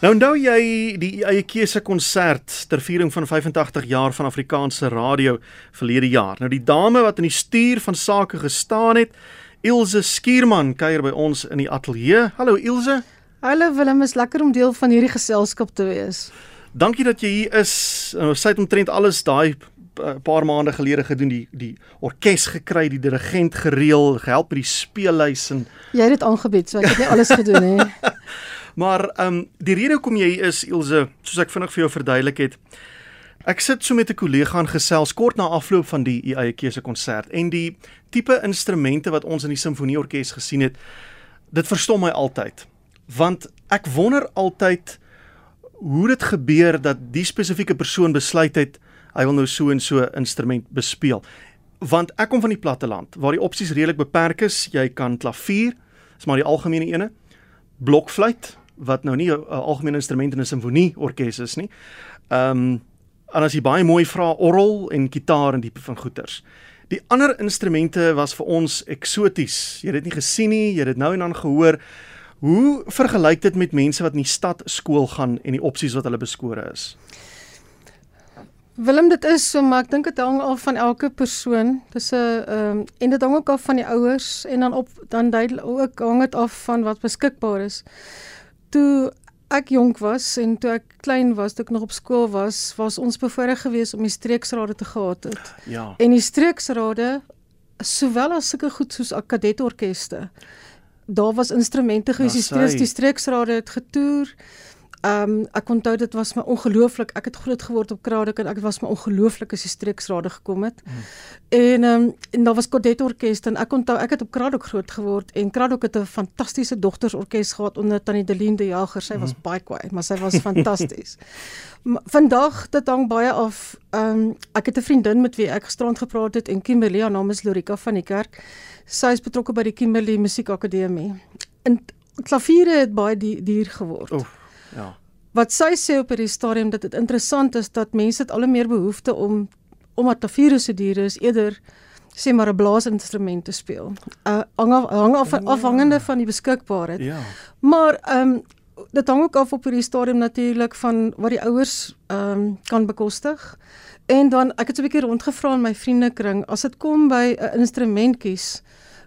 Nou onthou jy die eie keuse konsert ter viering van 85 jaar van Afrikaanse radio verlede jaar. Nou die dame wat in die stuur van sake gestaan het, Ilse Skierman kuier by ons in die ateljee. Hallo Ilse. Hallo Willem, is lekker om deel van hierdie geselskap te wees. Dankie dat jy hier is. Nou sy het omtrent alles daai eh, paar maande gelede gedoen die die orkes gekry, die dirigent gereël, gehelp met die speellys en jy het dit aangebied, so ek het nie alles gedoen nie. Maar ehm um, die rede hoekom jy hier is Ilse, soos ek vinnig vir jou verduidelik het. Ek sit so met 'n kollega aan gesels kort na afloop van die eie keuse konsert en die tipe instrumente wat ons in die simfonieorkes gesien het, dit verstom my altyd. Want ek wonder altyd hoe dit gebeur dat die spesifieke persoon besluit het hy wil nou so en so instrument bespeel. Want ek kom van die platteland waar die opsies redelik beperk is. Jy kan klavier, is maar die algemene ene, blokfluit, wat nou nie 'n algemene instrument in 'n simfonieorkes is nie. Ehm um, en as jy baie mooi vra orrel en gitaar en tipe van goeters. Die ander instrumente was vir ons eksoties. Jy het dit nie gesien nie, jy het dit nou en dan gehoor. Hoe vergelyk dit met mense wat in die stad skool gaan en die opsies wat hulle beskore is? Willem dit is so maar ek dink dit hang af van elke persoon. Dis 'n ehm um, en dit hang ook af van die ouers en dan op dan duidelik ook hang dit af van wat beskikbaar is toe ek jonk was en toe ek klein was, toe ek nog op skool was, was ons bevoorreg geweest om die streeksrade te gehad het. Ja. En die streeksrade sowel as sulke goed soos kadetorkeste. Daar was instrumente geweest, die streeks die streeksrade het getoer. Ehm um, ek onthou dit was my ongelooflik. Ek het groot geword op Kraddock en ek was my ongelooflik as die streeksrade gekom het. Mm. En ehm um, en daar was Kodet orkes en ek onthou ek het op Kraddock groot geword en Kraddock het 'n fantastiese dogtersorkes gehad onder Tannie Deline de Jager. Sy mm. was baie kwaai, maar sy was fantasties. Vandag dit hang baie af. Ehm um, ek het 'n vriendin met wie ek gisterand gepraat het en Kimberley, haar naam is Lorika van die kerk. Sy is betrokke by die Kimberley Musiekakademie. En klaviere het baie duur geword. Oef. Ja. Wat sy sê op hierdie stadium dat dit interessant is dat mense het al meer behoefte om omdat tafirus duur is eerder sê maar 'n blaasinstrument te speel. Uh hang af, hang af ja. afhangende van die beskikbaarheid. Ja. Maar ehm um, dit hang ook af op hierdie stadium natuurlik van wat die ouers ehm um, kan bekostig. En dan ek het so 'n bietjie rondgevra in my vriendekring as dit kom by 'n instrument kies.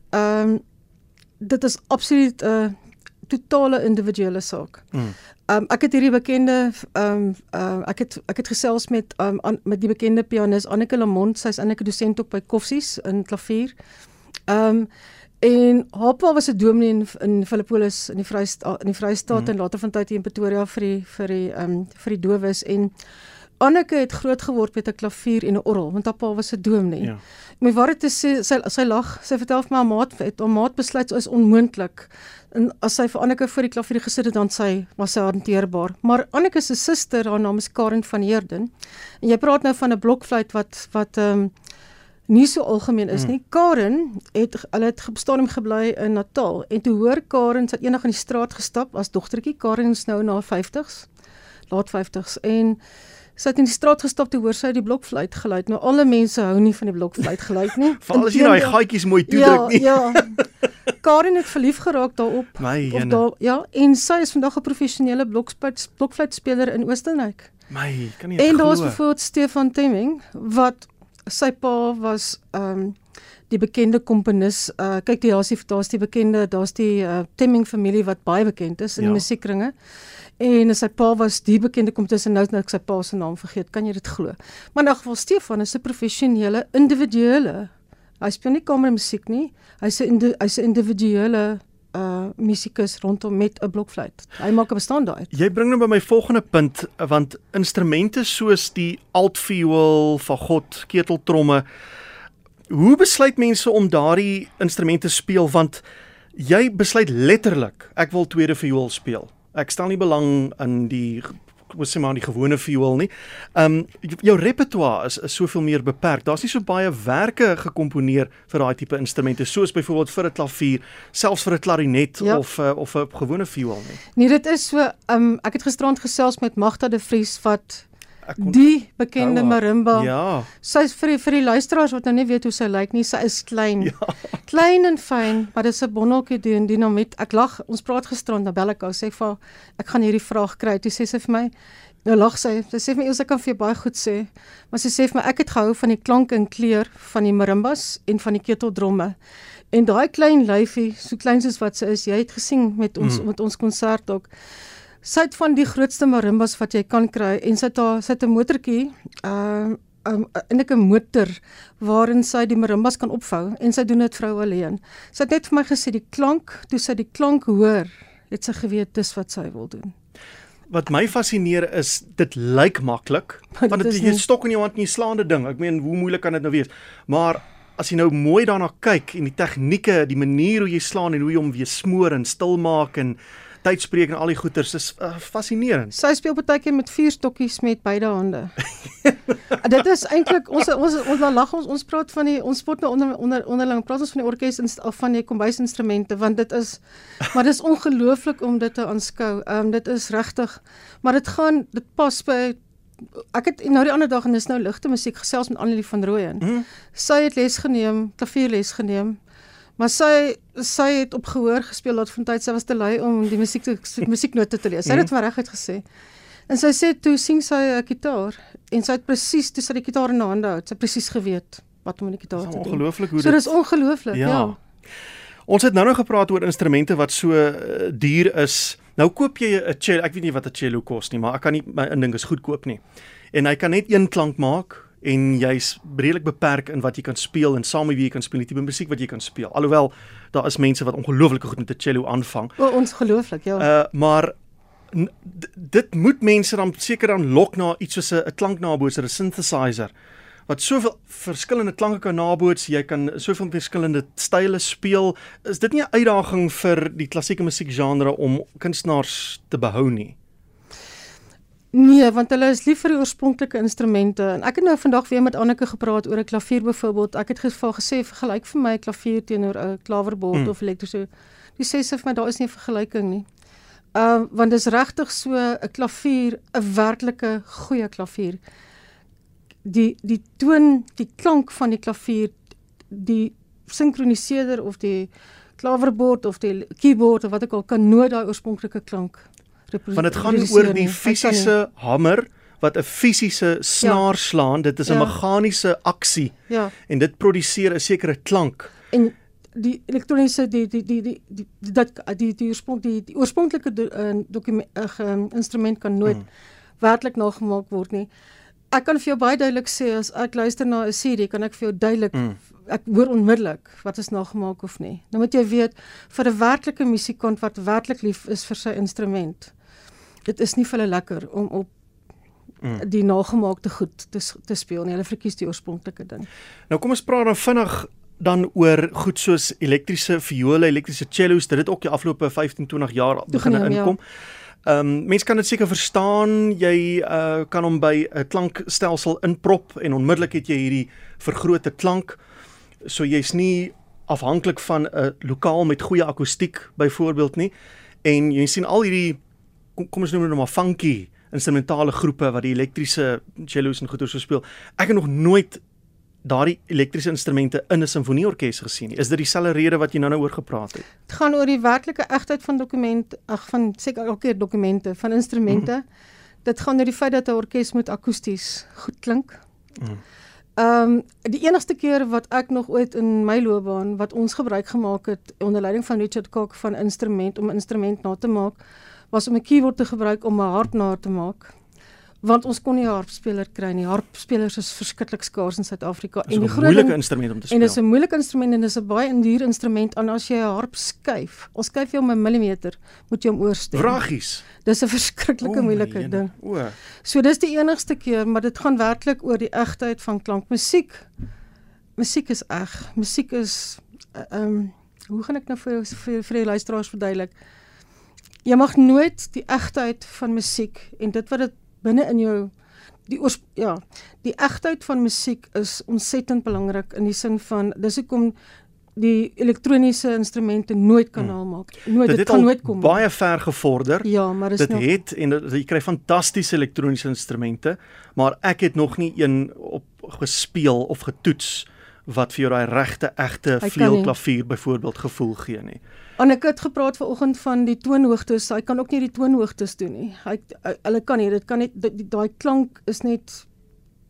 Ehm um, dit is absoluut 'n uh, totale individuele saak. Mm. Um, ek het hierdie bekende um, uh, ek het ek het gesels met um, an, met die bekende pianis Anneke Lamont, sy's Anneke dosent ook by Koffsies in klavier. Um, en haar pa was 'n dominee in, in Filippolis in die Vrystaat in die Vrystaat mm. en later van tyd hier in Pretoria vir die vir die um, vir die dowes en Anneke het groot geword met 'n klavier en 'n orgel want haar pa was 'n dominee. Ja. My waarheid is sy sy, sy lag, sy vertel vir my haar maat het haar maat besluit is onmoontlik. En as sy vir Anneke voor die klavier gesit het dan sy was sy hanteerbaar. Maar Anneke se suster, haar naam is Karen van Heerden. En jy praat nou van 'n blokfluit wat wat ehm um, nie so algemeen is nie. Karen het hulle het bestaan om gebly in Natal en toe hoor Karen sy eendag in die straat gestap as dogtertjie. Karen is nou na 50s, laat 50s en Sy het in die straat gestap te hoor sy die blokfluit geluid. Nou alle mense hou nie van die blokfluit geluid nie. Veral as jy daai gaatjies mooi toedruk nie. Ja, ja. Karen het verlief geraak daarop. My of daar ja, en sy is vandag 'n professionele blokfluit blokfluitspeler in Oostenryk. My, kan nie. En daar's bijvoorbeeld Stefan Temming wat sy pa was ehm um, die bekende komponis. Uh kyk, daar's die daar's die bekende, daar's die uh, Temming familie wat baie bekend is in ja. die musiekkringe. En sy pa was die bekende komponis en nou net sy pa se naam vergeet. Kan jy dit glo? Maar in elk geval Stefan is 'n professionele individuele. Hy speel nie kamermusiek nie. Hy's 'n hy's 'n individuele uh musikus rondom met 'n blokfluit. Hy maak 'n bestaan daai. Jy bring nou by my volgende punt want instrumente soos die altviool, fagot, keteltromme Hoe besluit mense om daardie instrumente speel want jy besluit letterlik ek wil tweede viool speel. Ek stel nie belang in die was sê maar die gewone viool nie. Um jou repertoire is is soveel meer beperk. Daar's nie so baie werke gekomponeer vir daai tipe instrumente soos byvoorbeeld vir 'n klavier, selfs vir 'n klarinet ja. of uh, of 'n gewone viool nie. Nee, dit is so um ek het gisterand gesels met Magda de Vries wat Kon... Die bekende Oua. marimba. Ja. Sy is vir die, vir die luisteraars wat nou nie weet hoe sy lyk nie, sy is klein. Ja. Klein en fyn, maar dis 'n bonneltjie doen dinamiet. Ek lag, ons praat gisterand, dan bel ek haar sê vir haar, ek gaan hierdie vraag kry. Toe sê sy vir my, nou lag sy. Sy sê vir my eers ek kan vir jou baie goed sê, maar sy sê vir my ek het gehou van die klank en kleur van die marimbas en van die keteldromme. En daai klein lyfie, so klein soos wat sy is, jy het gesien met ons mm. met ons konsert ook. Sy het van die grootste marimbas wat jy kan kry en sy het haar sy het 'n motortjie, ehm uh, um, eintlik 'n motor waarin sy die marimbas kan opvou en sy doen dit vrou alleen. Sy het net vir my gesê die klank, toe sy die klank hoor, het sy geweet dis wat sy wil doen. Wat my fascineer is dit lyk maklik want dit is 'n stok in jou hand en jy slaan dit ding. Ek meen hoe moeilik kan dit nou wees? Maar as jy nou mooi daarna kyk en die tegnieke, die manier hoe jy slaan en hoe jy hom weer smoor en stil maak en tydspreek en al die goeters is uh, fascinerend. Sy speel baie keer met vier stokkies met beide hande. dit is eintlik ons ons ons lag ons ons praat van die ons spot nou onder onder onderling praat ons van die orkes of van die kombuisinstrumente want dit is maar dit is ongelooflik om dit te aanskou. Ehm um, dit is regtig maar dit gaan dit pas by ek het nou die ander dag en dis nou ligte musiek gesels met Annelie van Rooyen. Mm. Sy het les geneem, klavierles geneem. Maar sy sy het op gehoor gespeel dat van tyd sy was te lui om die musiek te musieknote te lees. Sy het dit maar reguit gesê. En sy sê toe sien sy 'n gitaar en sy het presies toe sy die gitaar in haar hande hou, sy presies geweet wat om met die gitaar te doen. Ongelooflik hoe dit So dis ongelooflik, ja. ja. Ons het nou nog gepraat oor instrumente wat so uh, duur is. Nou koop jy 'n cello, ek weet nie wat 'n cello kos nie, maar ek kan nie my indink is goedkoop nie. En hy kan net een klank maak en jy's redelik beperk in wat jy kan speel en saam met wie jy kan speel, die tipe musiek wat jy kan speel. Alhoewel daar is mense wat ongelooflik goed met 'n cello aanvang. O, ons gelooflik, ja. Uh maar dit moet mense dan seker dan lok na iets soos 'n klanknabootser, 'n synthesizer wat soveel verskillende klanke kan naboots, jy kan soveel verskillende style speel. Is dit nie 'n uitdaging vir die klassieke musiekgenre om kunstenaars te behou nie? Nee, want hulle is lief vir die oorspronklike instrumente. En ek het nou vandag weer met Anneke gepraat oor 'n klavier byvoorbeeld. Ek het geval gesê vergelyk vir my 'n klavier teenoor 'n klaverbord mm. of elektriese. Die sê sy vir my daar is nie 'n vergelyking nie. Ehm uh, want dis regtig so 'n klavier, 'n werklike goeie klavier. Die die toon, die klank van die klavier, die sinkroniseerder of die klaverbord of die keyboard of wat ook al kan nooit daai oorspronklike klank Want dit gaan oor die fisiese hamer wat 'n fisiese snaar ja. slaan. Dit is 'n ja. meganiese aksie. Ja. En dit produseer 'n sekere klank. En die elektroniese die die die die die dat die die oorsprong die, die oorspronklike uh, dokument uh, instrument kan nooit hmm. werklik nagemaak word nie. Ek kan vir jou baie duidelik sê as ek luister na 'n CD, kan ek vir jou duidelik hmm. ek hoor onmiddellik wat is nagemaak of nie. Nou moet jy weet vir 'n werklike musikant wat werklik lief is vir sy instrument dit is nie vir hulle lekker om op mm. die nagemaakte goed te te speel nie. Hulle verkies die oorspronklike ding. Nou kom ons praat dan vinnig dan oor goed soos elektriese viole, elektriese cellos, dit het ook die afgelope 15, 20 jaar begin ja. inkom. Ehm um, mense kan dit seker verstaan, jy uh, kan hom by 'n klankstelsel inprop en onmiddellik het jy hierdie vergrote klank. So jy's nie afhanklik van 'n lokaal met goeie akoestiek byvoorbeeld nie. En jy sien al hierdie kom, kom ons noem dit nou maar funky instrumentale groepe wat die elektriese cellos en goeters so speel. Ek het nog nooit daardie elektriese instrumente in 'n simfonieorkes gesien nie. Is dit dieselfde rede wat jy nou-nou oor gepraat het? Dit gaan oor die werklike egtheid van dokument, ag van seker elke keer dokumente van instrumente. Mm. Dit gaan oor die feit dat 'n orkes moet akoesties goed klink. Mm. Ehm um, die enigste keer wat ek nog ooit in my loopbaan wat ons gebruik gemaak het onder leiding van Richard Cock van instrument om instrument na te maak was om 'n keyboard te gebruik om 'n harp na te maak. Want ons kon nie 'n harpspeler kry nie. Harpspelers is verskriklik skaars in Suid-Afrika en die groot moeilike instrument om te speel. En dit is 'n moeilike instrument en dit is 'n baie duur instrument en as jy 'n harp skuif, ons skuif jy om 'n millimeter, moet jy hom oorstem. Vragies. Dis 'n verskriklike moeilike ding. O. So dis die enigste keer, maar dit gaan werklik oor die egtheid van klankmusiek. Musiek is eg. Musiek is eh, ehm uh, um, hoe gaan ek nou vir vir, vir die luisteraars verduidelik? Jy mag nooit die egtheid van musiek en dit wat dit binne in jou die oors, ja, die egtheid van musiek is ontsettend belangrik in die sin van dis hoekom die elektroniese instrumente nooit kan Hmm. namaak. Nooit dit dit kan nooit kom. baie ver gevorder. Ja, maar dit nog het en dit- jy kry fantastiese elektroniese instrumente, maar ek het nog nie een op gespeel of getoets wat vir jou daai regte egte vleuelklavier byvoorbeeld gevoel gee nie. Annelie het gepraat vanoggend van die toonhoogtes. Hy kan ook nie die toonhoogtes doen nie. Hy hulle kan nie. Dit kan net die- daai klank is net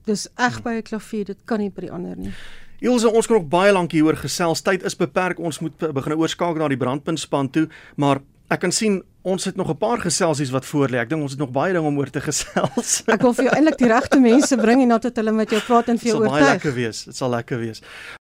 dis eg by 'n klavier. Dit kan nie by die ander nie. Ilse, ons kan nog baie lank hieroor gesels. Tyd is beperk. Ons moet be- begin oorskakel na die brandpuntspan toe, maar ek kan sien ons het nog 'n paar geselsies wat voor lê. Ek dink ons het nog baie dinge om oor te gesels. Ek wil vir jou eintlik die regte mense bring en tot hulle met jou praat en vir Dit jou sal baie oortuig. lekker wees. Dit sal lekker wees.